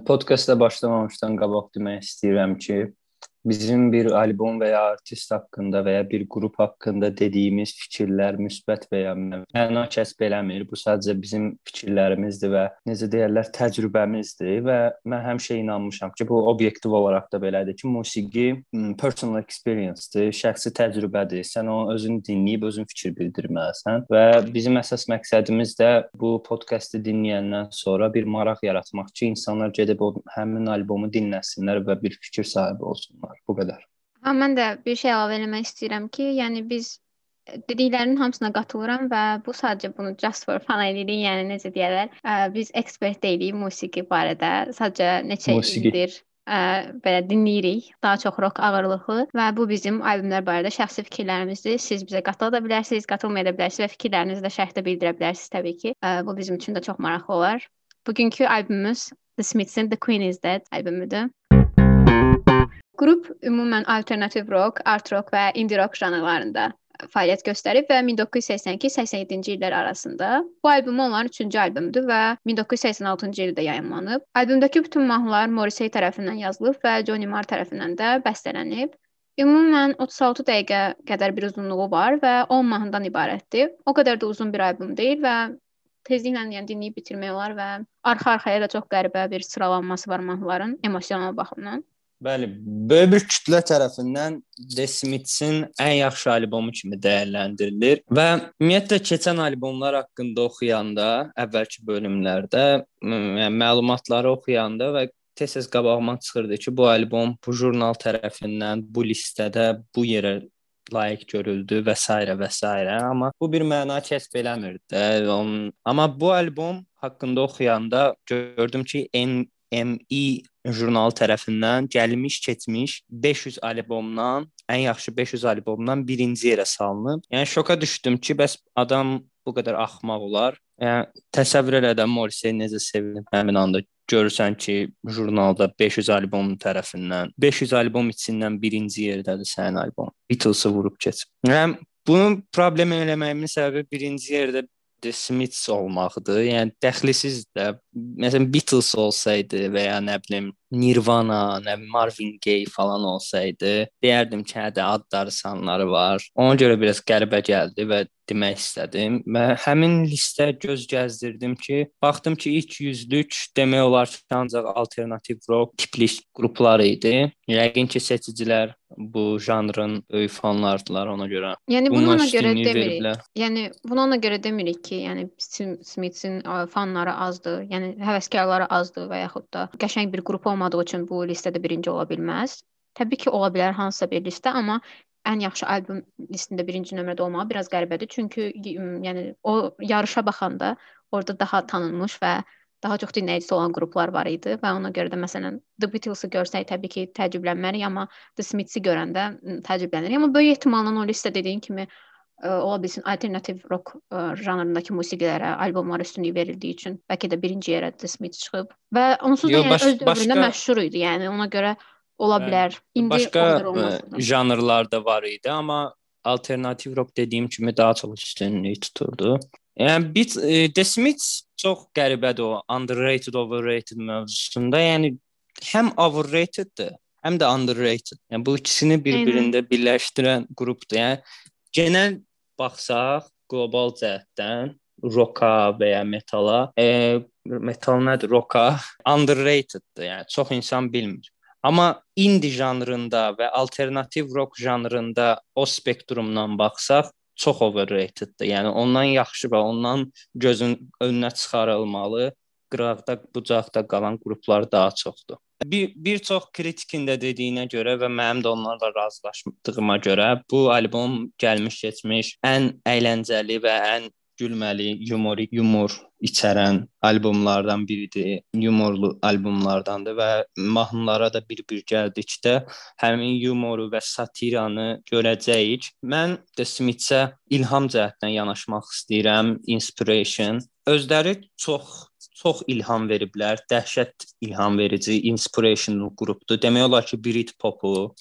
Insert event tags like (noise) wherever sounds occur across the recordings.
Podkastda başlamamışdan qabaq demək istəyirəm ki, bizim bir albom və ya artist haqqında və ya bir qrup haqqında dediyimiz fikirlər müsbət və ya məna kəsb eləmir. Bu sadəcə bizim fikirlərimizdir və necə deyirlər, təcrübəmizdir və mən həmişə inanmışam ki, bu obyektiv olaraq da belədir ki, musiqi personal experience-dir, şəxsi təcrübədir. Sən onu özün dinləyib özün fikir bildirməlisən və bizim əsas məqsədimiz də bu podkastı dinləyəndən sonra bir maraq yaratmaq ki, insanlar gedib o həmin albomu dinləsinlər və bir fikir sahibi olsunlar var. Bu qədər. Ha, mən də bir şey əlavə etmək istəyirəm ki, yəni biz dediklərinin hamısına qatılıram və bu sadəcə bunu just for fun edirik. Yəni necə deyirlər, biz ekspert deyilik musiqi barədə. Sadəcə neçə musiqi. ildir ə, belə dinləyirik. Daha çox rock ağırlıqlı və bu bizim albomlar barədə şəxsi fikirlərimizdir. Siz bizə qatıla da bilərsiniz, qatılmaya da bilərsiniz və fikirlərinizi də şərhdə bildirə bilərsiniz təbii ki. Ə, bu bizim üçün də çox maraqlı olar. Bugünkü albomumuz The Smiths'in The Queen is Dead albumudur. Qrup ümumən alternativ rock, art rock və indie rock janrlarında fəaliyyət göstərib və 1982-87-ci illər arasında bu albüm onların 3-cü albümüdür və 1986-cı ildə yayımlanıb. Albümdəki bütün mahnılar Morrissey tərəfindən yazılıb və Johnny Marr tərəfindən də bəstələnib. Ümumən 36 dəqiqə qədər bir uzunluğu var və 10 mahnıdan ibarətdir. O qədər də uzun bir albüm deyil və tezliklə yəni dinləyib bitirmək olar və arxa-arxaya da çox qəribə bir sıralanması var mahnıların emosional baxımdan. Bəli, böyük bir kütlə tərəfindən The Smiths-in ən yaxşı albomu kimi dəyərləndirilir və ümumiyyətlə keçən albomlar haqqında oxuyanda, əvvəlki bölümlərdə, yəni məlumatları oxuyanda və tez-tez qabağıma çıxırdı ki, bu albom bu jurnal tərəfindən bu listədə bu yerə layiq görüldü və s. və s. amma bu bir məna kəsb eləmirdi. Amma bu albom haqqında oxuyanda gördüm ki, en ME jurnalı tərəfindən gəlmiş keçmiş 500 albomdan ən yaxşı 500 albomdan birinci yerə salınıb. Yəni şoka düşdüm ki, bəs adam bu qədər axmaq olar. Yəni təsəvvür elə də Morrissey necə sevinib həmin anda görürsən ki, jurnalda 500 albom tərəfindən 500 albom içindən birinci yerdədir sənin albom. Beatles-ı vurub keçib. Yəni bunu problem eləməyimin səbəbi birinci yerdə The Smiths olmaqdır. Yəni dəxlisiz də məsələn Beatles olsaydı və ya nə bilim Nirvana, nə bilim Marvin Gaye falan olsaydı, deyərdim ki, hə də adları sanları var. Ona görə biraz qəribə gəldi və demək istədim və həmin listə göz gəzdirdim ki, baxdım ki, ilk 100lük demək olar ki, ancaq alternativ rock tipli qruplar idi. Yəqin ki, seçicilər bu janrın böyük fanlardılar ona görə. Yəni bunu ona görə demirik. Veriblər. Yəni bunu ona görə demirik ki, yəni Smith'in fanları azdır, yəni həvəskarları azdır və yaxud da qəşəng bir qrup olmadığı üçün bu listədə birinci ola bilməz. Təbii ki, ola bilər hansısa bir listə, amma ən yaxşı albom listəsində birinci nömrədə olmağı biraz qəribədir. Çünki yəni o yarışa baxanda orada daha tanınmış və daha çox dinləyicisi olan qruplar var idi və ona görə də məsələn The Beatles-ı görsək təbii ki, təəccüblənmərik, amma The Smiths-i görəndə təəccüblənirik. Amma böyük ehtimalla o listə dediyin kimi ola bilsin alternativ rock ə, janrındakı musiqilərə, albomlara üstünlük verildiyi üçün bəlkə də birinci yerə The Smiths çıxıb və onsuz da Yo, yəni baş, öz dövründə başqa... məşhur idi. Yəni ona görə ola bilər. İndi başqa e, janrlar da var idi, amma alternativ rock dediyim kimi daha çox üstünlük tuturdu. Yəni bit e, The Smiths çox qəribədir o underrated, overrated mövzusunda. Yəni həm overrateddir, həm də underrated. Yəni bu ikisini bir-birində birləşdirən qrupdur. Yəni genel baxsaq qlobal cəhətdən roka və ya metala, e, metal nədir? Roka underrateddir. Yəni çox insan bilmir. Amma indie janrında və alternativ rock janrında o spektrumdan baxsaq, çox overrateddir. Yəni ondan yaxşı və ondan gözün önünə çıxarılmalı qıraqda, bucaqda qalan qruplar daha çoxdur. Bir bir çox kritikin də dediyinə görə və mənim də onlarla razılaşdığıma görə bu albom gəlmiş keçmiş ən əyləncəli və ən gülməli, yumorik, yumor içərən albomlardan biridir. Yumorlu albomlardandır və mahnılara da bir-bir gəldikdə həmin yumoru və satiranı görəcəyik. Mən The Smithsə ilham cəhətdən yanaşmaq istəyirəm. Inspiration özləri çox çox ilham veriblər. Dəhşət ilham verici, inspirational qrupdur. Demək olar ki, Brit popu,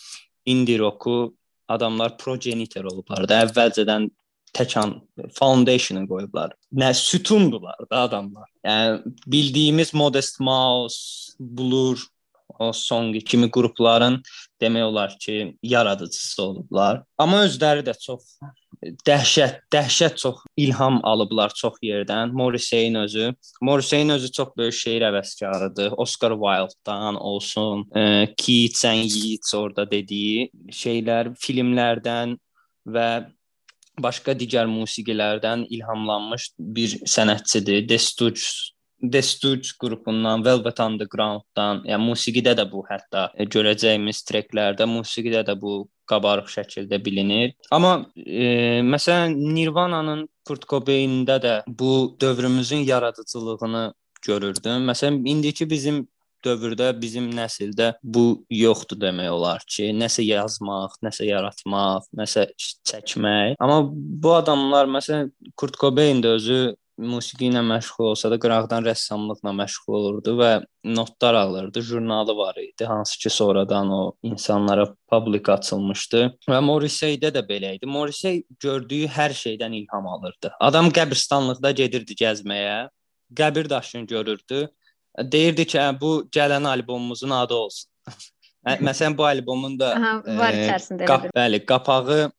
indie rocku adamlar progenitor olublar da. Əvvəlcədən təkan foundation qoyublar. Nə sütundular da adamlar. Yəni bildiyimiz Modest Mouse, Blur, o son kimi qrupların demək olar ki, yaradıcısı olublar. Amma özləri də çox dəhşət, dəhşət çox ilham alıblar çox yerdən. Morrissey-in özü, Morrissey-in özü çox böyük şeir həvəskarıdır. Oscar Wilde-dan olsun, e, Keats and Yeats orada dediyi şeylər filmlərdən və başqa digər musiqilərdən ilhamlanmış bir sənətçidir. The Stooges The Stooges qrupundan, Velvet Underground-dan, yəni musiqidə də bu hətta görəcəyimiz treklərdə musiqidə də bu qabarıq şəkildə bilinir. Amma e, məsələn Nirvana-nın Kurt Cobain-də də bu dövrümüzün yaradıcılığını görürdüm. Məsələn indiki bizim dövrdə bizim nəsildə bu yoxdur demək olar ki, nəsə yazmaq, nəsə yaratmaq, nəsə çəkmək. Amma bu adamlar məsələn Kurt Cobain də özü musiqi ilə məşğul olsa da qıraqdan rəssamlıqla məşğul olurdu və notlar alırdı. Jurnalı var idi, hansı ki sonradan o insanlara publik açılmışdı. Və Morrissey-də də belə idi. Morrissey gördüyü hər şeydən ilham alırdı. Adam qəbirstanlıqda gedirdi gəzməyə, qəbir daşını görürdü. Deyirdi ki, bu gələn albomumuzun adı olsun. (laughs) Məsələn bu albomun da Aha, var içərisində qap, bəli, qapağı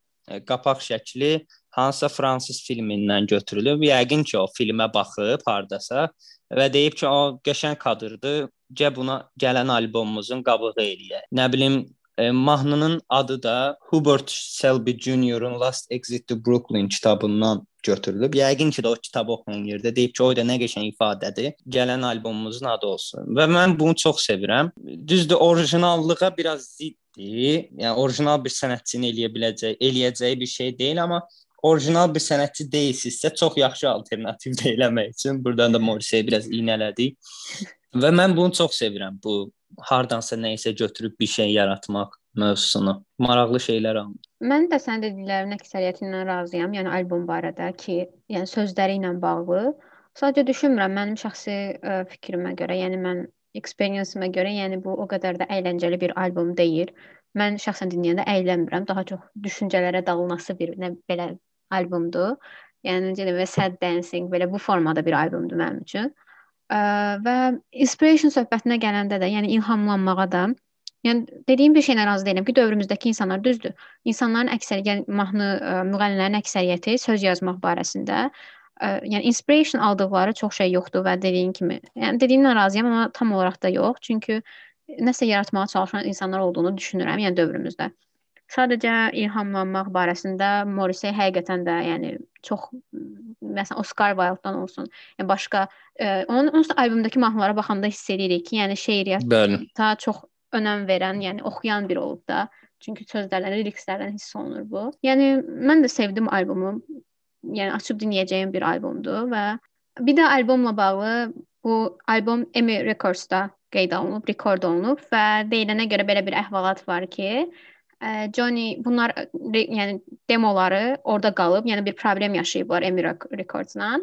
qapaq şəkli hansısa fransız filmindən götürülüb. Yəqin ki, o filmə baxıb hardasa və deyib ki, o qəşəng kadrdır. Gəl buna gələn albomumuzun qabığı eləyək. Nə bilim, e, mahnının adı da Hubert Selby Jr.'un Last Exit to Brooklyn kitabından götürülüb. Yəqin ki, də o kitab oxunan yerdə deyib ki, o da nə qəşəng ifadədir. Gələn albomumuzun adı olsun. Və mən bunu çox sevirəm. Düzdür, orijinallığa biraz ziddir. Yəni orijinal bir sənətçinin eləyə biləcəyi, eləyəcəyi bir şey deyil, amma orijinal bir sənətçi deyilsinizsə, çox yaxşı alternativ də eləmək üçün burdan da Morrissey biraz iynələdik. Və mən bunu çox sevirəm. Bu hardansa nə isə götürüb bir şey yaratmaq mövzusunu. Maraqlı şeylər aldım. Mən də sənin dediklərinin əksəriyyətindən razıyam. Yəni albom barədə ki, yəni sözləri ilə bağlı. Sadəcə düşünmürəm mənim şəxsi ə, fikrimə görə, yəni mən experience-ıma görə, yəni bu o qədər də əyləncəli bir albom deyil. Mən şəxsən dinləyəndə əylənmirəm. Daha çox düşüncələrə dalınası bir nə belə albomdur. Yəni necə deyim, sad dancing belə bu formada bir albomdur mənim üçün. Ə, və inspiration söhbətinə gələndə də, yəni ilhamlanmağa da Yəni dediyim bir şeylə razı deyiləm ki, dövrümüzdəki insanlar düzdür. İnsanların əksəriyyəti, yəni mahnı müğənnilərin əksəriyyəti söz yazmaq barəsində ə, yəni inspiration aldıqları çox şey yoxdur və dediyin kimi. Yəni dediyinlə razıyam, amma tam olaraq da yox. Çünki nəsə yaratmağa çalışan insanlar olduğunu düşünürəm, yəni dövrümüzdə. Sadəcə ilhamlanmaq barəsində Morrissey həqiqətən də, yəni çox məsələn Oscar Wilde-dan olsun, yəni başqa ə, onun onun albomdakı mahnılara baxanda hiss edirik ki, yəni şeiriyyata çox önəm verən, yəni oxuyan biri olub da. Çünki sözlərdən, lirikslərdən hiss olunur bu. Yəni mən də sevdim albomu. Yəni açıb dinləyəcəyim bir albomdur və bir də albomla bağlı bu albom Emmy Records-da qeyd olunub, rekord olunub və deyilənə görə belə bir əhvalat var ki, Johnny bunlar yəni demoları orada qalıb, yəni bir problem yaşayıblar Emmy Records-la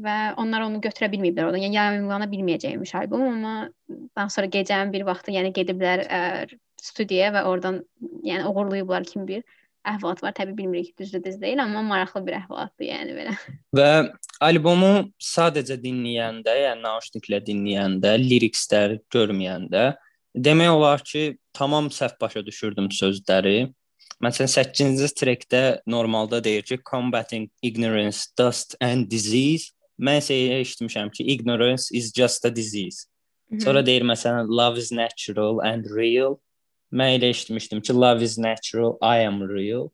və onlar onu götürə bilməyiblər oradan. Yəni yayımlana bilməyəcəkmiş albom, amma daha sonra gecənin bir vaxtı yəni gediblər ə, studiyaya və oradan yəni oğurlayıblar kimi bir əhvalat var. Təbii bilmirik düzdür, düz deyil, amma maraqlı bir əhvalatdır yəni belə. (laughs) Və albomu sadəcə dinləyəndə, yəni naushniklə dinləyəndə, lirikslər görməyəndə demək olar ki, tamam səhv başa düşürdüm sözləri. Məsələn 8-ci trekdə normalda deyir ki, combating ignorance, dust and disease. Mən isə eşitmişəm ki, ignorance is just a disease. Hı -hı. Sonra deyir məsələn love is natural and real. Mən elə eşitmişdim ki, love is natural, I am real.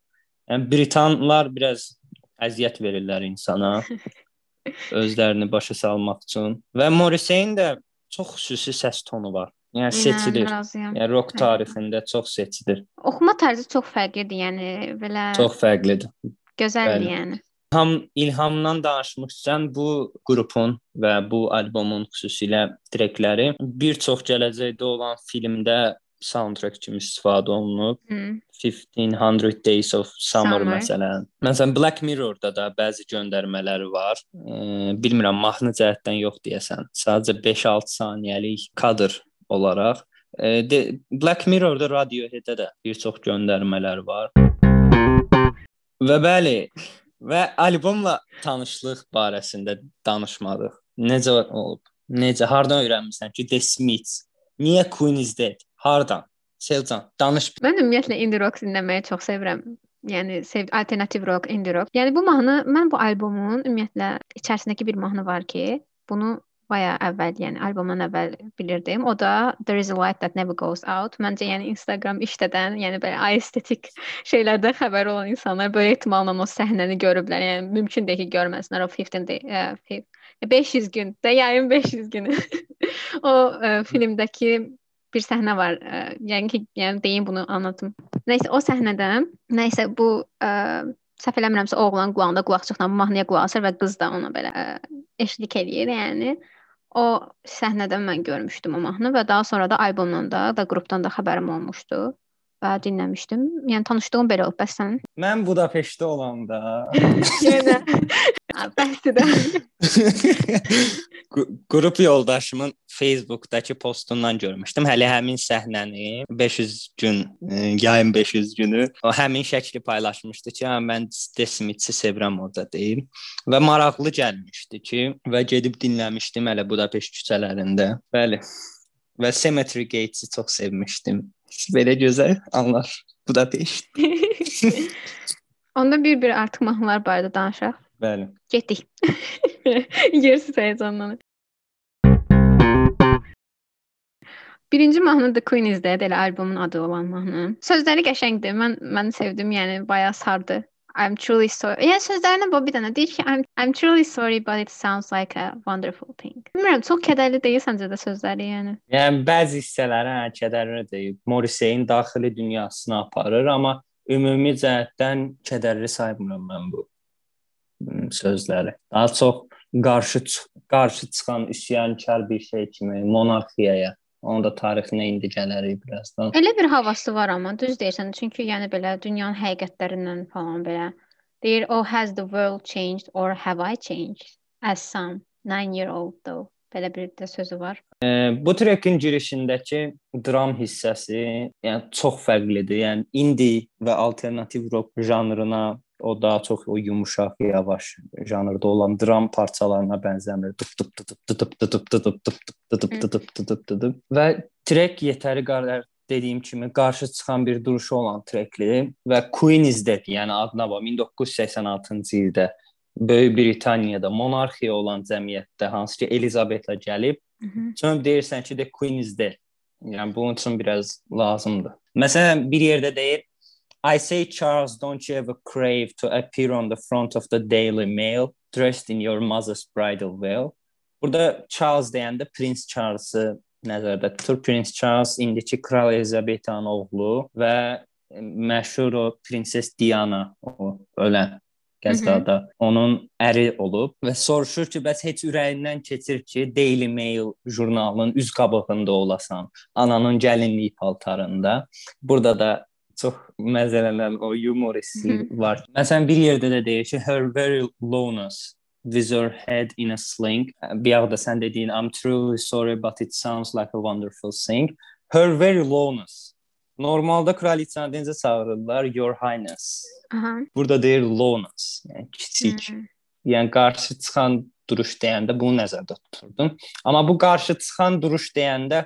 Yəni Britanlar biraz əziyyət verirlər insana (laughs) özlərini başa salmaq üçün və Morrissey-in də çox xüsusi səs tonu var. Yəni seçilir. Yəni rock tarixində çox seçilir. Oxuma tərzi çox fərqlidir, yəni belə Çox fərqlidir. Gözəldir Bəli. yəni. İlham ilhamdan danışmışsan bu qrupun və bu albomun xüsusilə trekləri bir çox gələcəkdə olan filmdə soundtrack kimi istifadə olunub. Hmm. 1500 Days of Summer, Summer məsələn. Məsələn Black Mirror-da da bəzi göndərmələri var. E, bilmirəm mahnı cəhətdən yox deyəsən. Sadəcə 5-6 saniyəlik kadr olaraq. E, de, Black Mirror-da Radiohead-də də bir çox göndərmələr var. Və bəli, Və albomla tanışlıq barəsində danışmadıq. Necə olub? Necə, hardan öyrənmisən ki, The Smiths? Niyə Queen is Dead? Hardan? Selcan, danış. Mən ümumiyyətlə indie rock dinləməyi çox sevirəm. Yəni sev alternativ rock, indie rock. Yəni bu mahnı mən bu albomun ümumiyyətlə içərisindəki bir mahnı var ki, bunu baya əvvəl, yəni albomdan əvvəl bilirdim. O da There is a light that never goes out. Məncə yəni Instagram işlədən, yəni belə estetik şeylərdən xəbəri olan insanlar böyük ehtimalla o səhnəni görüblər. Yəni mümkün deyil ki, görməsinlər o 15 day, uh, 500 gün, də yayın 500 günü. o ə, filmdəki bir səhnə var. Ə, yəni ki, yəni deyim bunu anlatım. Nəysə o səhnədə, nəysə bu ə, səhv eləmirəmsə oğlan qulağında qulaqçıqla mahnıya qulaq asır və qız da ona belə ə, eşlik eləyir, yəni. O səhnədən mən görmüşdüm o mahnını və daha sonra da albomdan da, da qrupdan da xəbərim olmuşdu və dinləmişdim. Yəni tanışdığım belə olub. Bəs sən? Mən Budapeştdə olanda Yenə (laughs) bəhsdə. (laughs) Qrup yoldaşımın Facebookdakı postundan görmüşdüm. Hələ həmin səhnəni 500 gün, e, yayın 500 günü o həmin şəkli paylaşmışdı ki, hə mən Desmitsi sevirəm orada deyim və maraqlı gəlmişdi ki, və gedib dinləmişdim hələ Budapeşt küçələrində. Bəli. Və Cemetery Gates-i çox sevmişdim. Belə gözəl anlar. Bu da dəyişdi. Onda bir-bir artıq mahnılar barədə danışaq. Bəli. Getdik. (laughs) Yersiz həyəcanlanır. Birinci mahnı The Queen is Dead, elə albomun adı olan mahnı. Sözləri qəşəngdir. Mən mən sevdim, yəni bayağı sardı. I'm truly sorry. Yəni sözlərinə bu bir dənə deyir ki, I'm I'm truly sorry but it sounds like a wonderful thing. Bilmirəm, çox kədərli deyil səncə də sözləri, yəni. Yəni bəzi hissələri hə, kədərli deyil. Morrissey-in daxili dünyasına aparır, amma ümumi cəhətdən kədərli saymıram mən bu sözləri. Daha çox qarşı qarşı çıxan üsyankar bir şey kimi monarxiyaya Onun da tarixinə indi gələrik birazdan. Elə bir havası var amma düz deyirsən. Çünki yəni belə dünyanın həqiqətlərindən falan belə deyir, "Oh, has the world changed or have I changed?" As some 9 year old though. Belə bir də sözü var. E, bu trekin girişindəki dram hissəsi, yəni çox fərqlidir. Yəni indie və alternativ rock janrına o daha çox o yumşaq, yavaş janrda olan dram parçalarına bənzəmir. Dıp dıp dıp dıp dıp dıp dıp dıp dıp dıp dıp dıp dıp və trek yetəri qədər dediyim kimi qarşı çıxan bir duruşu olan trekli və Queen is Dead, yəni adına bax 1986-cı ildə Böyük Britaniyada monarxiya olan cəmiyyətdə hansı ki Elizabetlə gəlib, sonra deyirsən ki, the Queen is Dead. Yəni bunun üçün biraz lazımdır. Məsələn, bir yerdə deyir I say, Charles, don't you ever crave to appear on the front of the Daily Mail dressed in your mother's bridal veil? Burada Charles deyəndə Prince Charles-ı nəzərdə tutur. Prince Charles indiki Kral Elizabeta'nın oğlu və məşhur o Prinses Diana o ölən qəzada onun əri olub və soruşur ki, bəs heç ürəyindən keçir ki, Daily Mail jurnalının üz qabağında olasan, ananın gəlinlik paltarında. Burada da çox məzələnən o yumor hissi var. Məsələn bir yerdə də deyir ki, her very lowness with her head in a sling. Bir yağda sən dediyin I'm truly sorry but it sounds like a wonderful thing. Her very lowness. Normalda kraliçanı necə çağırırlar? Your highness. Aha. Burada deyir lowness, yəni kiçik. Hmm. Yəni qarşı çıxan duruş deyəndə bunu nəzərdə tuturdum. Amma bu qarşı çıxan duruş deyəndə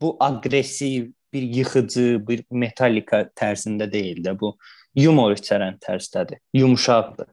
bu aqressiv, bir yıxıcı, bir metallika tərzində deyil də bu yumor içərən tərzdədir. Yumşaqdır,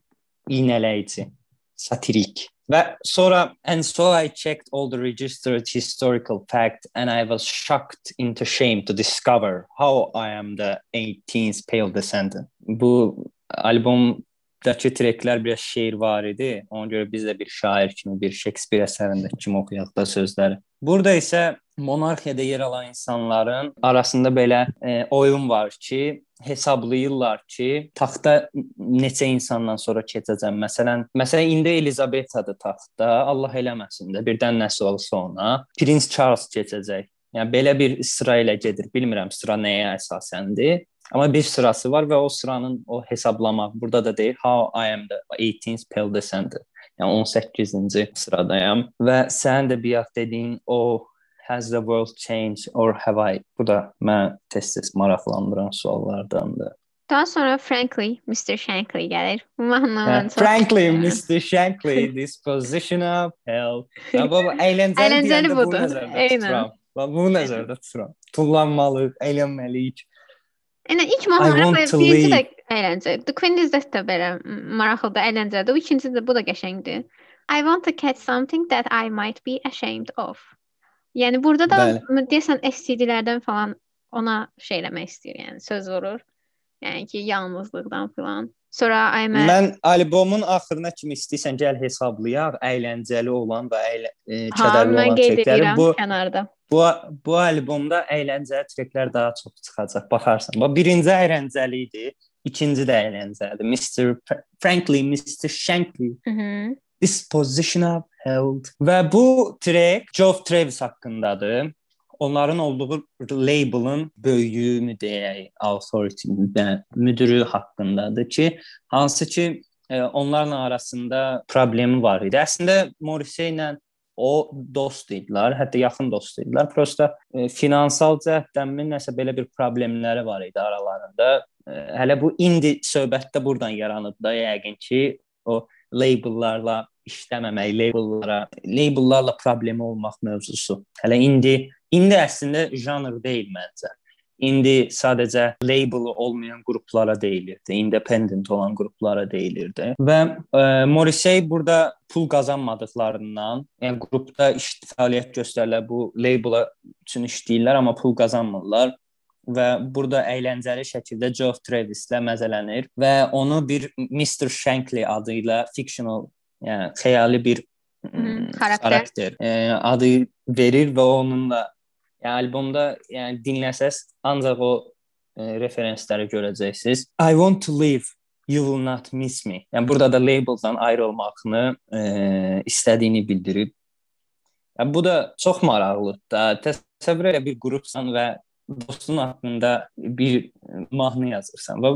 iynələyici, satirik. Və sonra and so I checked all the registered historical facts and I was shocked into shame to discover how I am the 18th pale descendant. Bu albom Dakı treklər biraz şeir var idi. Ona görə biz də bir şair kimi, bir Shakespeare əsərindəki kimi oxuyaq da sözləri. Burada isə monarxiyada yer alan insanların arasında belə e, oyun var ki, hesablayırlar ki, taxta neçə insandan sonra keçəcəm. Məsələn, məsələn indi Elizabetadır taxtda, Allah eləməsin də birdən nəsə olsa ona, Prince Charles keçəcək. Yəni belə bir sıra ilə gedir. Bilmirəm sıra nəyə əsasəndir. Amma bir sırası var və o sıranın o hesablama burada da deyir how I am the 18th pale descendant. Yəni 18-ci sıradayam və sən də bayaq dediyin o Has the world changed or have I? Bu da mən tez-tez maraqlandıran suallardandır. Daha sonra Frankly, Mr. Shankly gəlir. Bu mahnı Hə, mən çox Frankly, Mr. Shankly, this position of hell. Ya baba əyləncəli Əyləncəli deyəndə bu budur. nəzərdə Eynən. tuturam. Bax bu nəzərdə tuturam. Tullanmalıyıq, əylənməliyik. Yəni ilk I mahnılara want belə to birinci də leave. əyləncəli. The Queen is də belə maraqlıdır, əyləncəlidir. Bu ikinci də bu da qəşəngdir. I want to catch something that I might be ashamed of. Yəni burada da Bəli. deyəsən STD-lərdən falan ona şey eləmək istəyir, yəni söz vurur. Yəni ki, yalnızlıqdan falan. Sonra I'm a Mən albomun axırına kimi istəyirsən gəl hesablayaq, əyləncəli olan və əylə, e, ha, kədərli mən olan edirəm Bu kənarda. bu bu albomda əyləncəli treklər daha çox çıxacaq. Baxarsan. Bax birinci əyləncəli idi, ikinci də əyləncəlidir. Mr. Fra- Frankly, Mr. Shankly Mhm. This position of held. Və bu trek Geoff Travis haqqındadır. Onların olduğu labelın böyüyümü deyək, authority müdürü haqqındadır ki, hansı ki e, onların arasında problemi var idi. Əslində Morrissey ilə o dost idilər, hətta yaxın dost idilər. Prosta e, finansal cəhətdənmi nəsə belə bir problemləri var idi aralarında. E, hələ bu indi söhbətdə burdan yaranıb da yəqin ki, o labellarla işləməmək, labellara, labellarla problemi olmaq mövzusu. Hələ indi indi əslində janr deyil məncə. İndi sadəcə label olmayan qruplara deyilirdi, independent olan qruplara deyilirdi. Və e, Morrissey burada pul qazanmadıqlarından, yəni qrupda iş fəaliyyət göstərirlər, bu labela üçün işləyirlər, amma pul qazanmırlar və burada əyləncəli şəkildə Geoff Travis-lə məzələnir və onu bir Mr. Shankly adı ilə fictional, yəni xəyali bir Mhm, mm, karakter. karakter e, adı verir və onunla yəni albomda yəni dinləsəz ancaq o e, referensləri görəcəksiniz. I want to leave You will not miss me. Yəni burada da labeldan ayrılmağını e, istədiyini bildirib. Yəni bu da çox maraqlıdır da. Təsəvvür elə bir qrupsan və dostun haqqında bir mahnı yazırsan və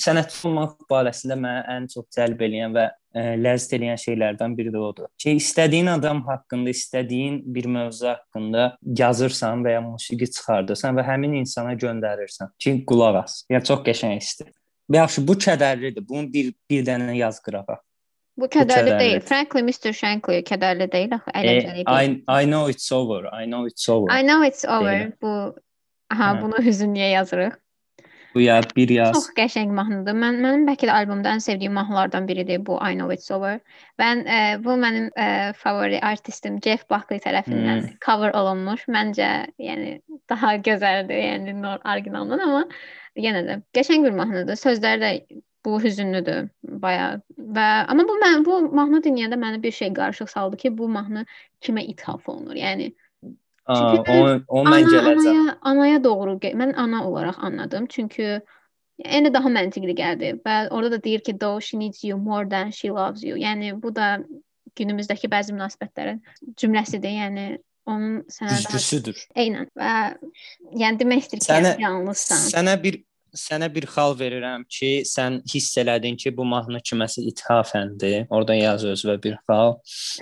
sənətçi olmaq barəsində məni ən çox cəlb eləyən və ə, ləzzət eləyən şeylərdən biri də odur. Ki istədiyin adam haqqında, istədiyin bir mövzu haqqında yazırsan və ya musiqi çıxardırsan və həmin insana göndərirsən ki, qulaq as. Yəni çox qəşəng hissdir. Yaxşı, bu kədərlidir. Bunu bir bir dənə yaz qırağa. Bu kədərli kədərli. deyil. Frankly Mr. Shankly kədərli deyil axı, E, əyləncəli deyil. I, I know it's over. I know it's over. I know it's over. Deyiləm. Bu aha, Hə. bunu hüzünlüyə yazırıq. Bu ya bir yaz. Çox qəşəng mahnıdır. Mən mənim bəlkə də albomda ən sevdiyim mahnılardan biridir bu I Know It's Over. Mən e, bu mənim e, favori artistim Jeff Buckley tərəfindən Hmm. cover olunmuş. Məncə, yəni daha gözəldir, yəni orijinaldan amma yenə də qəşəng bir mahnıdır. Sözləri də bu hüzünlüdür baya və amma bu mən bu mahnı dinləyəndə mənə bir şey qarışıq saldı ki, bu mahnı kimə ithaf olunur? Yəni Çünki o, o mən ana, gələcəm. anaya, anaya doğru mən ana olaraq anladım. Çünki yəni daha məntiqli gəldi. Və orada da deyir ki, though she needs you more than she loves you. Yəni bu da günümüzdəki bəzi münasibətlərin cümləsidir. Yəni onun sənə daha Güzgüsüdür. eynən və yəni demək istəyir ki, Sənə- yalnızsan. Sənə bir sənə bir xal verirəm ki, sən hiss elədin ki, bu mahnı kiməsə ithafəndir. Orada yaz özünə bir xal.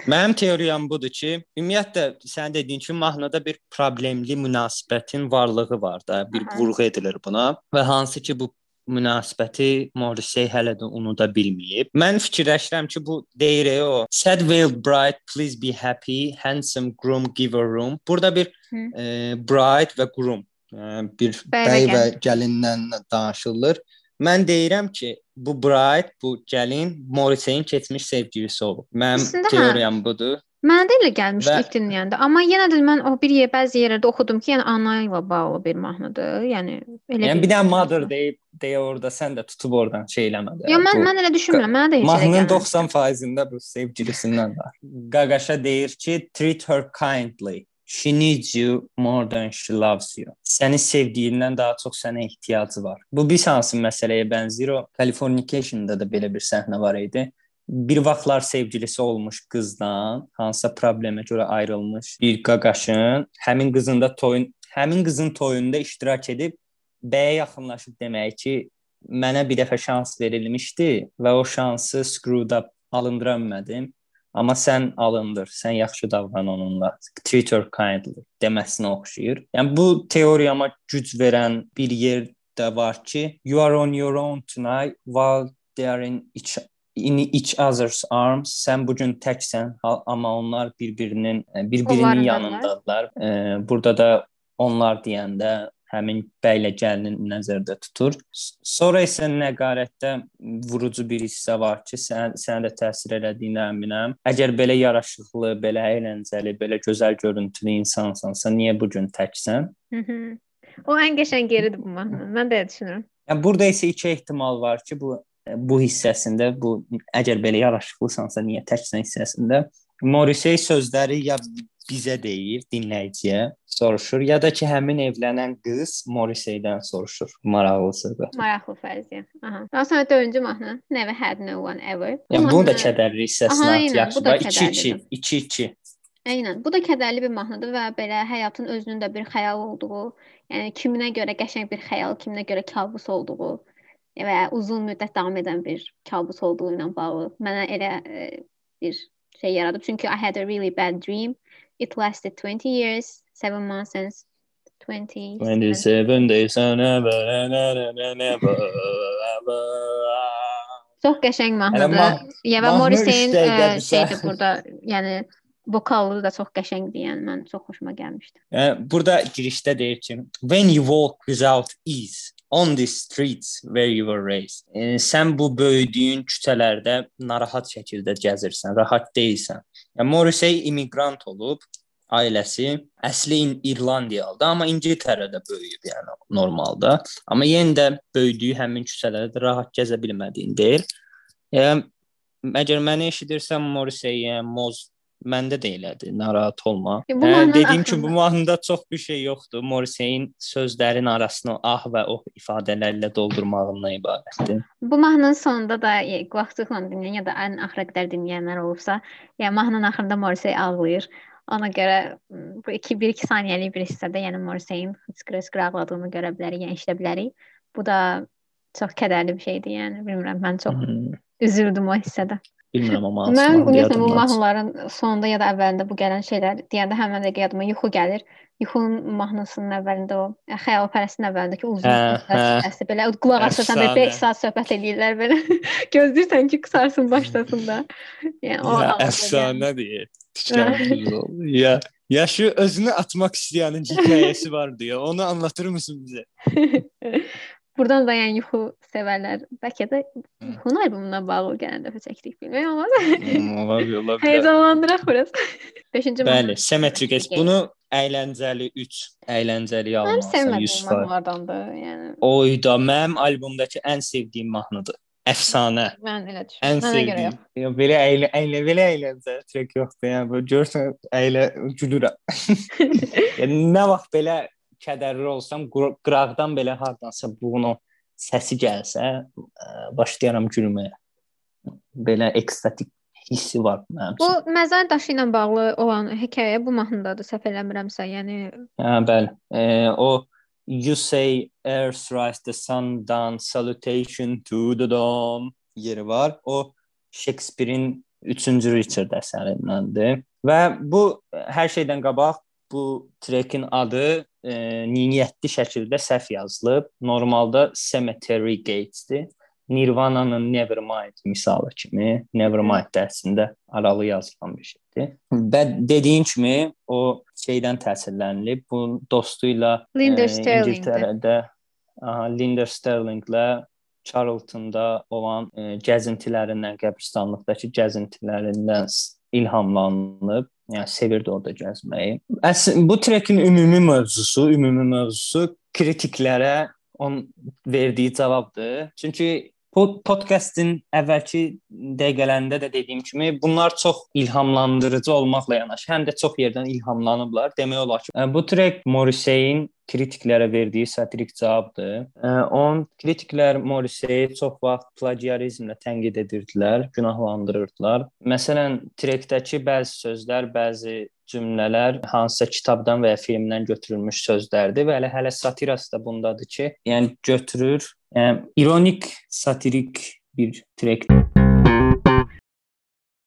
Mənim teoriyam budur ki, ümumiyyətlə sən dediyin kimi mahnıda bir problemli münasibətin varlığı var da, bir vurğu edilir buna və hansı ki bu münasibəti Morrissey hələ də unuda bilməyib. Mən fikirləşirəm ki, bu deyir o Sad veiled bride, please be happy, handsome groom give a room. Burada bir Hı. e, bride və groom bir Bəy və gəlindən danışılır. Mən deyirəm ki, bu bride, bu gəlin Morrissey-in keçmiş sevgilisi olub. Mənim teoriyam budur. Mənə də elə gəlmişdi Və- ilk dinləyəndə. Amma yenə də mən o bir yer bəzi yerlərdə oxudum ki, yəni ana ilə bağlı bir mahnıdır. Yəni elə Yəni bir dənə mother deyib deyə orada sən də tutub oradan şey eləmə də. Ya mən Bu- mən elə düşünmürəm. Mənə də heç elə Mahnının gəlmədi. 90%-ində bu sevgilisindən var. Qaqaşa deyir ki, treat her kindly. She needs you more than she loves you. Səni sevdiyindən daha çox sənə ehtiyacı var. Bu bir hansı məsələyə bənzəyir. O Californication-da da belə bir səhnə var idi. Bir vaxtlar sevgilisi olmuş qızdan, hansısa problemə görə ayrılmış bir qaqaşın həmin qızın da toyun, həmin qızın toyunda iştirak edib bəyə yaxınlaşıb demək ki, mənə bir dəfə şans verilmişdi və o şansı screwed up alındıra bilmədim. Amma sən alındır, sən yaxşı davran onunla. Treat her kindly deməsinə oxşayır. Yəni bu teoriyama güc verən bir yer də var ki, you are on your own tonight while they are in each in each other's arms. Sən bu gün təksən, amma onlar bir-birinin bir-birinin yanındadılar. Burada da onlar deyəndə həmin bəylə gəlinin nəzərdə tutur. Sonra isə nəqarətdə vurucu bir hissə var ki, sən sənə də təsir elədiyinə əminəm. Əgər belə yaraşıqlı, belə əyləncəli, belə gözəl görüntülü insansansa, niyə bu gün təksən? o ən qəşəng yeridir bu mahnının. Mən də düşünürəm. Yəni burada isə iki ehtimal var ki, bu bu hissəsində bu əgər belə yaraşıqlısansa niyə təksən hissəsində Morrissey sözləri ya bizə deyir, dinləyiciyə soruşur, ya da ki, həmin evlənən qız Morrissey-dən soruşur. Maraqlısıdır. Maraqlı fərziyyə. Aha. Daha sonra dördüncü mahnı Never Had No One Ever. Bu yəni, bunun da kədərli hissəsini at yaxşı. 2-2, 2-2. Eynən. Bu da kədərli bir mahnıdır və belə həyatın özünün də bir xəyal olduğu, yəni kiminə görə qəşəng bir xəyal, kiminə görə kabus olduğu və uzun müddət davam edən bir kabus olduğu ilə bağlı mənə elə e, bir şey yaradıb. Çünki I had a really bad dream It lasted 20 years, 7 months and 20 27 days and never never never Çox qəşəng mahnıdır. Ya və Morrissey-in şeydir burada, yəni vokalı da çox qəşəngdir. Yəni mən çox xoşuma gəlmişdi. Yəni burada girişdə deyir ki, when you walk without ease on the streets where you were raised. E, sən bu böyüdüyün küçələrdə narahat şəkildə gəzirsən, rahat deyilsən. Yəni Morrissey immiqrant olub, ailəsi əsli İrlandiyalıdır, amma İngiltərədə böyüyüb, yəni normalda. Amma yenə də böyüdüyü həmin küçələrdə rahat gəzə bilmədiyin deyir. Yəni əgər məni eşidirsən Morrissey, yəni Moz Məndə də elədir, narahat olma. E, hə, dediyim kimi bu mahnıda çox bir şey yoxdur. Morrissey-in sözlərin arasını ah və oh ifadələrlə doldurmağından ibarətdir. Bu mahnının sonunda da qulaqçıqla dinləyən ya da ən axıra qədər dinləyənlər olubsa, yəni mahnının axırında Morrissey ağlayır. Ona görə bu 2-1-2 saniyəlik bir hissədə, yəni Morrissey-in hıçqırıq ağladığını görə bilərik, yəni eşidə bilərik. Bu da çox kədərli bir şeydir, yəni bilmirəm, mən çox hmm. üzüldüm o hissədə. Bilmirəm amma mən ümumiyyətlə bu mahnıların sonunda ya da əvvəlində bu gələn şeylər deyəndə həmin dəqiqə yadıma yuxu gəlir. Yuxunun mahnısının əvvəlində o xəyalpərəstin əvvəlindəki uzun səsli belə qulaq asırsan və 5 saat söhbət eləyirlər belə. (laughs) Gözləyirsən ki, qısarsın başlasın da. Yəni o əfsanədir. ya ya şu özünü atmak isteyenin hikayesi var diyor. Onu anlatır mısın bize? (laughs) Buradan da yəni yuxu sevərlər. Bəlkə də yuxunun albomuna bağlı gələn dəfə çəkdik, bilmirəm olmaz. ola (laughs) bilər, ola bilər. Heyecanlandıraq biraz. 5-ci (laughs) Bəli, Symmetric S. Bunu əyləncəli 3, əyləncəli almalısan 100 faiz. Mahnılardandır, yəni. Oyda mənim albomdakı ən sevdiyim mahnıdır. Əfsanə. Mən elə düşünürəm. Ən sevdiyim. Yox, belə əylə, əylə, belə əyləncə trek yoxdur. Yəni bu görsən əylə gülürəm. yəni nə vaxt belə kədərli olsam, qıraqdan belə hardansa bunu səsi gəlsə, başlayaram gülməyə. Belə ekstatik hissi var mənim. Bu məzar daşı ilə bağlı olan hekayə bu mahnıdadır, səhv eləmirəmsə, yəni Hə, bəli. E, o You say earth rise the sun down salutation to the dawn yeri var. O Shakespeare-in 3-cü Richard əsərindəndir. Və bu hər şeydən qabaq bu trekin adı e, niyyətli şəkildə səhv yazılıb. Normalda Cemetery Gates-dir. Nirvana-nın Nevermind misalı kimi, Nevermind də əslində aralı yazılan bir şeydir. Və dediyim kimi o şeydən təsirlənilib. Bu dostu ilə Linda e, İngiltərədə aha, Linda Sterlinglə Charltonda olan e, gəzintilərindən, qəbristanlıqdakı gəzintilərindən ilhamlanıb Yəni sevirdi orada gəzməyi. Əslində bu trekin ümumi mövzusu, ümumi mövzusu kritiklərə on verdiyi cavabdır. Çünki podkastın əvvəlki dəqiqələrində də dediyim kimi bunlar çox ilhamlandırıcı olmaqla yanaşı həm də çox yerdən ilhamlanıblar. Demək olar ki, bu trek Morrissey-in kritiklərə verdiyi satirik cavabdır. Onun kritiklər Morrissey çox vaxt plagiarizmlə tənqid edirdilər, günahlandırırdılar. Məsələn, trekdəki bəzi sözlər, bəzi cümlələr hansısa kitabdan və ya filmdən götürülmüş sözlərdir və elə hələ satirası da bundadır ki, yəni götürür, yəni ironik, satirik bir trek.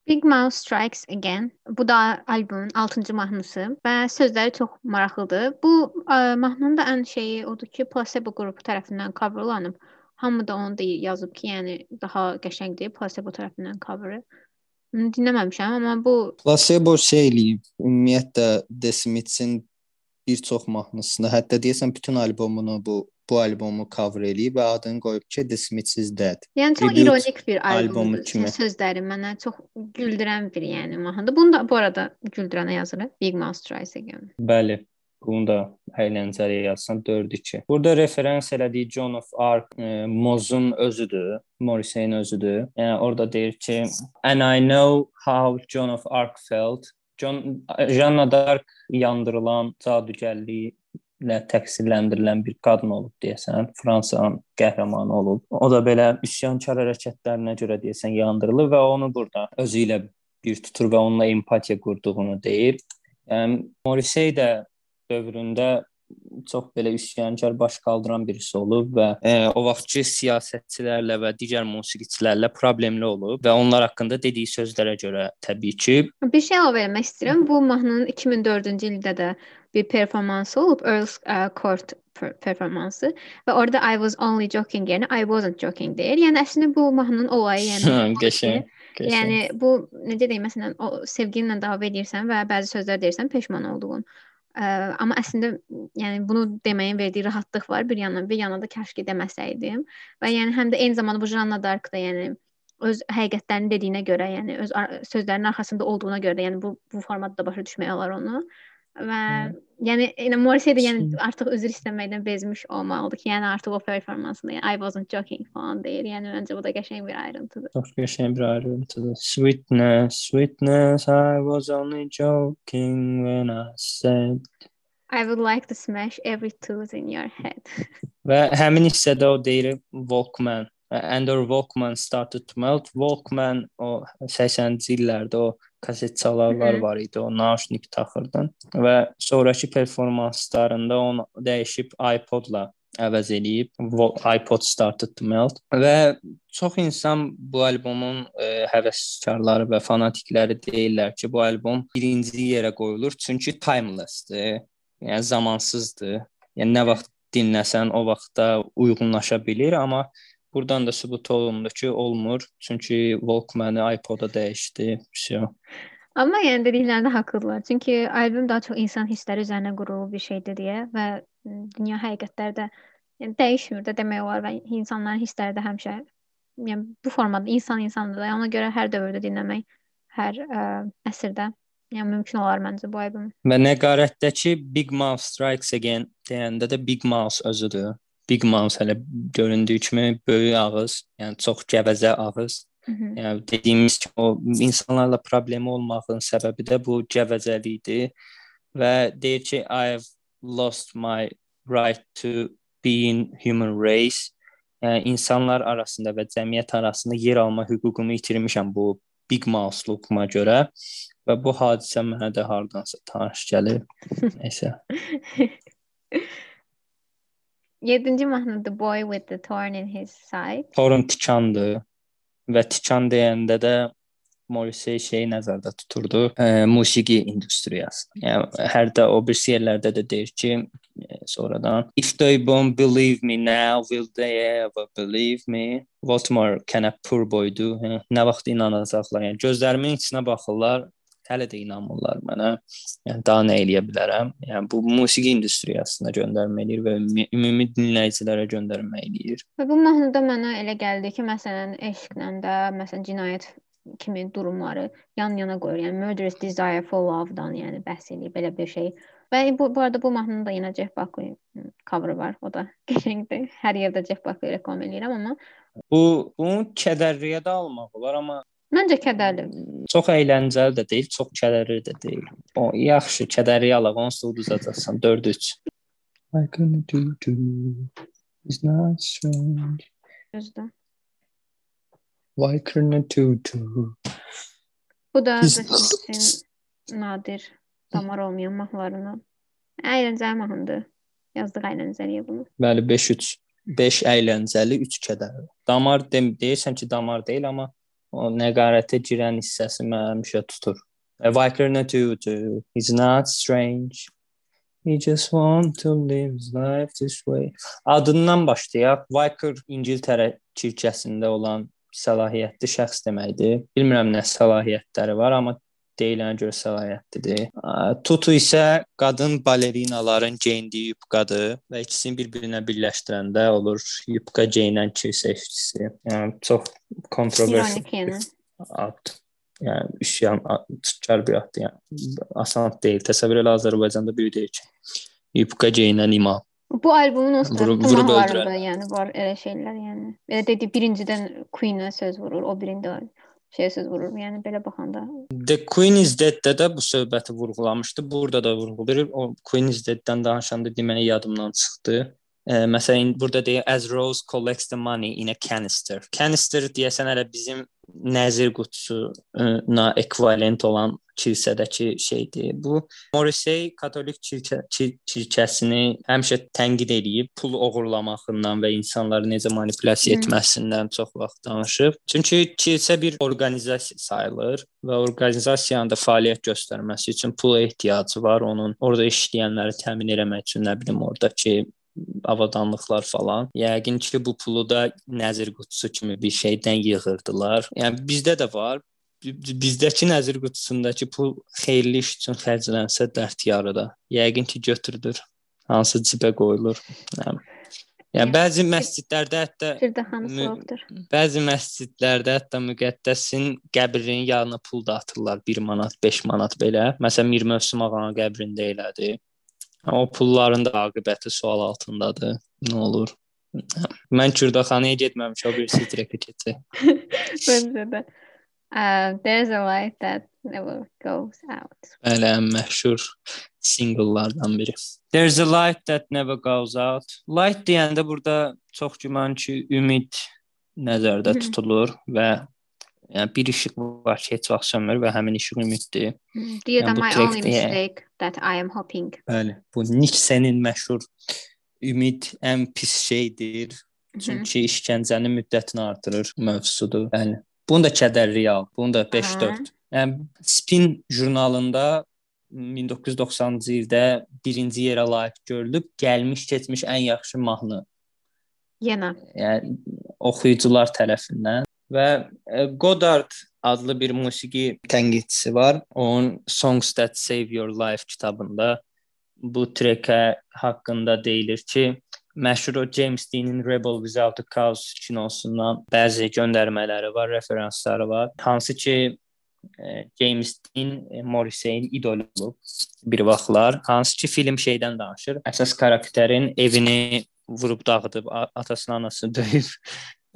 Big Mouth Strikes Again. Bu da albomun 6-cı mahnısı və sözləri çox maraqlıdır. Bu ə, mahnının da ən şeyi odur ki, Placebo qrupu tərəfindən cover olunub. Hamı da onu deyir, yazıb ki, yəni daha qəşəngdir Placebo tərəfindən cover-ı. Dinləməmişəm, amma bu Placebo şey eləyib. Ümumiyyətlə The Smiths-in bir çox mahnısını, hətta deyəsən bütün albomunu bu bu albomu cover eləyib və adını qoyub ki, The Smiths is Dead. Yəni çox Tribute ironik bir albomu albomdur. kimi. Sözləri mənə çox güldürən bir, yəni mahnıdır. Bunu da bu arada güldürənə yazılır. Big Mouth Strikes Again. Bəli. Bunu da əyləncəli yazsan 4-2. Burada referans elədiyi John of Arc e, Mozun özüdür, Morrissey'in özüdür. Yəni orada deyir ki, and I know how John of Arc felt. John Jeanne d'Arc yandırılan cadugərliyi ilə təqsirləndirilən bir qadın olub deyəsən, Fransanın qəhrəmanı olub. O da belə üsyankar hərəkətlərinə görə deyəsən yandırılır və onu burada özü ilə bir tutur və onunla empatiya qurduğunu deyir. Yəni Morrissey də dövründə çox belə üsyankar baş qaldıran birisi olub və e, o vaxtki siyasətçilərlə və digər musiqiçilərlə problemli olub və onlar haqqında dediyi sözlərə görə təbii ki, Bir şey əlavə etmək istəyirəm. Bu mahnının 2004-cü ildə də bir performansı olub, Earl's uh, Court per performansı və orada I was only joking yerinə I wasn't joking deyir. Yəni əslində bu mahnının olayı, yəni (laughs) qəşəng. qəşəng. Yəni bu necə deyim, məsələn, o sevginlə dava edirsən və bəzi sözlər deyirsən peşman olduğun. Ə, amma əslində yəni bunu deməyin verdiyi rahatlıq var bir yandan, bir yandan da kəşke deməsəydim. Və yəni həm də eyni zamanda bu Janna Dark da yəni öz həqiqətlərini dediyinə görə, yəni öz sözlərinin arxasında olduğuna görə yəni bu bu formatda başa düşmək olar onu. Və Hı. yəni elə Morrissey də yəni artıq üzr istəməkdən bezmiş olmalıdır ki, yəni artıq o performansında yəni, I wasn't joking falan deyir. Yəni məncə bu da qəşəng bir ayrıntıdır. Çox qəşəng bir ayrıntıdır. Sweetness, sweetness, I was only joking when I said I would like to smash every tooth in your head. (laughs) Və həmin hissədə o deyir Walkman and our Walkman started to melt. Walkman o 80-ci illərdə o kaset çalarlar var idi. O naushnik taxırdın və sonrakı performanslarında onu dəyişib iPod-la əvəz eləyib. İPod started to melt və çox insan bu albomun e, həvəskarları və fanatikləri deyirlər ki, bu albom birinci yerə qoyulur çünki timeless-dır. Yəni zamansızdır. Yəni nə vaxt dinləsən o vaxtda uyğunlaşa bilir, amma Buradan da sübut olundu ki, olmur. Çünki Walkman-ı iPod-a dəyişdi. Vəsio. Amma yəni dediklərində haqlıdırlar. Çünki albüm daha çox insan hissləri üzərinə qurulmuş bir şeydir deyə və dünya həqiqətləri də yəni dəyişmir də demək olar və insanların hissləri də həmişə yəni bu formada insan insandır. Yəni ona görə hər dövrdə dinləmək, hər ə, əsrdə yəni mümkün olar məncə bu albüm. Və nəqarətdəki Big Mouth Strikes Again deyəndə də Big Mouth özüdür. Big Mouth hələ göründüyü kimi böyük ağız, yəni çox gəvəzə ağız. Hı -hı. Yəni dediyimiz kimi o insanlarla problemi olmağın səbəbi də bu gəvəzəlikdir və deyir ki I have lost my right to be in human race. Yəni insanlar arasında və cəmiyyət arasında yer alma hüququmu itirmişəm bu Big Mouth-luğuma görə və bu hadisə mənə də hardansa tanış gəlir. (laughs) Nəysə. (laughs) 7-ci mahnı The Boy with the Thorn in His Side. Torun tikandır və tikan deyəndə də Morrissey şeyi nəzərdə tuturdu. E, musiqi industriyası. Yəni hər də o bir yerlərdə də deyir ki, e, sonradan if they won't believe me now, will they ever believe me? What more can a poor boy do? Hə, nə vaxt inanacaqlar? Yəni gözlərimin içinə baxırlar, hələ də inanmırlar mənə. Yəni daha nə eləyə bilərəm? Yəni bu musiqi industriyasına göndərmə eləyir və ümumi- dinləyicilərə göndərmə eləyir. Və bu mahnıda mənə elə gəldi ki, məsələn, eşqlə də, məsələn, cinayət kimi durumları yan-yana qoyur. Yəni Murderous Desire for Love-dan, yəni bəhs eləyir belə bir şey. Və bu bu arada bu mahnının da yenə Jeff Buckley cover var. O da (laughs) qəşəngdir. Hər yerdə Jeff Buckley reklam eləyirəm, amma Bu bunu kədərliyə də almaq olar, amma məncə kədərli. çox əyləncəli də deyil, çox kədərli də deyil. O yaxşı, kədərli alaq, onsuz da uduzacaqsan 4-3. I couldn't do do. It's not strange. Özdə. Why couldn't do do? Bu da nadir damar olmayan mahnılarından. Əyləncəli mahnıdır. Yazdıq əyləncəliyə bunu. Bəli 5-3. 5 əyləncəli, 3 kədərli. Damar dem deyirsən ki, damar deyil, amma o nəqarətə girən hissəsi mənə həmişə tutur. Viker nə too. He's not strange. He just want to live his life this way. Adından başlayaq. Viker İngiltərə kirkəsində olan səlahiyyətli şəxs deməkdir. Bilmirəm nə səlahiyyətləri var, amma deyilənə görə səlahiyyətlidir. Tutu isə qadın balerinaların geyindiyi yubkadır və ikisini bir-birinə birləşdirəndə olur yubka geyinən kilsə işçisi. Yəni çox kontroversial ad. Yəni üsyan çıxar bir addır. Yəni asan deyil. Təsəvvür elə Azərbaycanda bir deyil ki. Yubka geyinən imam. Bu albümün o vurub var da, yəni var elə şeylər, yəni. Elə dedi birincidən Queen-ə söz vurur, o birində şeyə söz vurur. Yəni belə baxanda. The Queen is Dead-də də bu söhbəti vurğulamışdı. Burada da vurğulayır. O Queen is Dead-dən danışanda deməli yadımdan çıxdı. E, məsələn burada deyir as Rose collects the money in a canister. Canister deyəsən hələ bizim nəzir qutusuna ekvivalent olan kilsədəki şeydir. Bu Morrissey katolik kilsə, kilsəsini həmişə tənqid edib, pul oğurlamağından və insanları necə manipulyasiya etməsindən çox vaxt danışıb. Çünki kilsə bir orqanizasiya sayılır və orqanizasiyanın da fəaliyyət göstərməsi üçün pula ehtiyacı var. Onun orada işləyənləri təmin etmək üçün nə bilim oradakı avadanlıqlar falan. Yəqin ki, bu pulu da nəzir qutusu kimi bir şeydən yığırdılar. Yəni bizdə də var. Bizdəki nəzir qutusundakı pul xeyirli iş üçün xərclənsə dərd yarıda. Yəqin ki, götürülür. Hansı cibə qoyulur. Yəni Yəni bəzi məscidlərdə hətta bəzi məscidlərdə hətta müqəddəsin qəbrinin yanına pul da atırlar 1 manat, 5 manat belə. Məsələn Mir Mövsüm ağanın qəbrində elədi. O pulların da aqibəti sual altındadır. Nə olur? Mən Kürdaxanaya getməmişəm, o birisi direkt keçəcək. Məncə (laughs) də. Uh, there's a light that never goes out. Bəli, ən məşhur singlelardan biri. There's a light that never goes out. Light deyəndə burada çox güman ki, ümid nəzərdə tutulur və Yəni bir işıq var ki, heç vaxt sönmür və həmin işıq ümiddir. Dear yəni, my only mistake that I am hoping. Bəli, bu Nixenin məşhur ümid ən pis şeydir. Çünki işgəncənin müddətini artırır mövzusudur. Bəli. Bunu da kədər real, bunu da 5-4. Yəni Spin jurnalında 1990-cı ildə birinci yerə layiq görülüb, gəlmiş keçmiş ən yaxşı mahnı. Yenə. Yəni oxuyucular tərəfindən və e, Godard adlı bir musiqi tənqidçisi var. Onun Songs That Save Your Life kitabında bu trekə haqqında deyilir ki, məşhur o James Dean-in Rebel Without a Cause kinosundan bəzi göndərmələri var, referansları var. Hansı ki e, James Dean e, Morrissey-in idolu olub bir vaxtlar. Hansı ki film şeydən danışır. Əsas karakterin evini vurub dağıdıb, atasını, anasını döyüb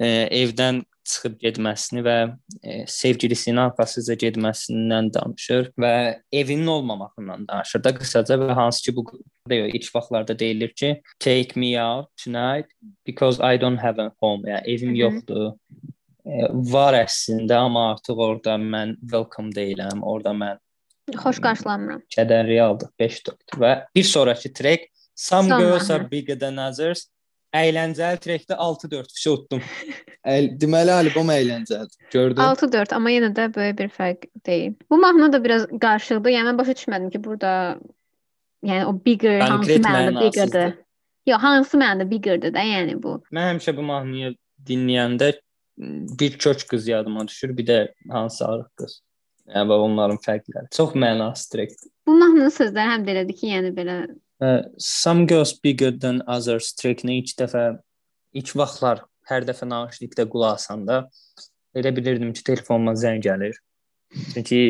(laughs) evdən çıxıb getməsini və e, sevgilisinin arxasıca getməsindən danışır və evinin olmamağından danışır da qısaca və hansı ki bu deyir ilk vaxtlarda deyilir ki take me out tonight because I don't have a home. Yəni evim Hı -hı. yoxdur. E, var əslində amma artıq orada mən welcome deyiləm. Orada mən xoş qarşılanmıram. Kədər realdır 5-4 və bir sonrakı track Some Son girls are bigger than others əyləncəli trekdə 6-4 fişə utdum. Əl, (laughs) deməli albom əyləncəlidir. Gördün? 6-4 amma yenə də böyük bir fərq deyil. Bu mahnı da biraz qarışıqdır. Yəni mən başa düşmədim ki, burada yəni o bigger hansı mənada biggerdir. Yox, hansı mənada biggerdir də, yəni bu. Mən həmişə bu mahnıyı dinləyəndə bir kök qız yadıma düşür, bir də hansı arıq qız. Yəni onların fərqləri. Çox mənasız trekdir. Bu mahnının sözləri həm də elədir ki, yəni belə Some Girls Bigger Than Others trackini ilk dəfə ilk vaxtlar hər dəfə naşidlikdə qulaq asanda elə bilirdim ki, telefonuma zəng gəlir. Çünki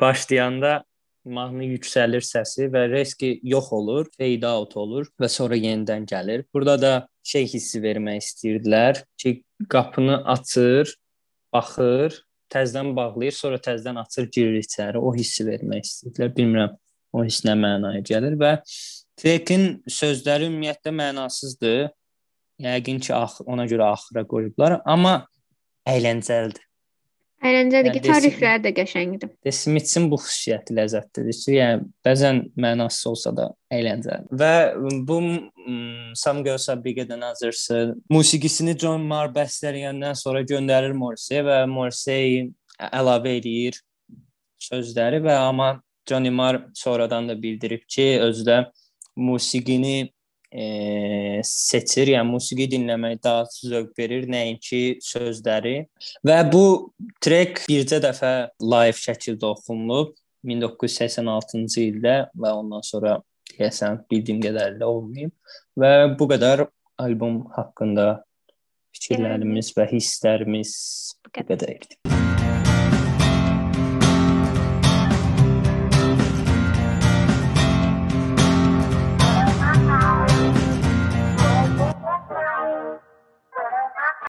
başlayanda mahnı yüksəlir səsi və reski yox olur, fade out olur və sonra yenidən gəlir. Burada da şey hissi vermək istəyirdilər ki, qapını açır, baxır, təzədən bağlayır, sonra təzədən açır, girir içəri. O hissi vermək istəyirdilər. Bilmirəm o hiss nə mənaya gəlir və Trekin sözləri ümumiyyətlə mənasızdır. Yəqin ki, ax ona görə axıra qoyublar, amma əyləncəlidir. Əyləncəli Yəni gitar riffləri də qəşəngdir. The Smiths-in bu xüsusiyyəti ləzzətlidir ki, yəni bəzən mənasız olsa da əyləncəli. Və bu Some Girls Are Bigger Than Others musiqisini John Mayer bəstələyəndən sonra göndərir Morrissey və Morrissey əlavə edir sözləri və amma Johnny Marr sonradan da bildirib ki, özü də musiqini e, seçir, yəni musiqi dinləmək daha zövq verir, nəinki sözləri. Və bu trek bircə dəfə live şəkildə oxunulub 1986-cı ildə və ondan sonra deyəsən bildiyim qədərilə olmayıb və bu qədər albom haqqında fikirlərimiz və hisslərimiz bu qədər idi.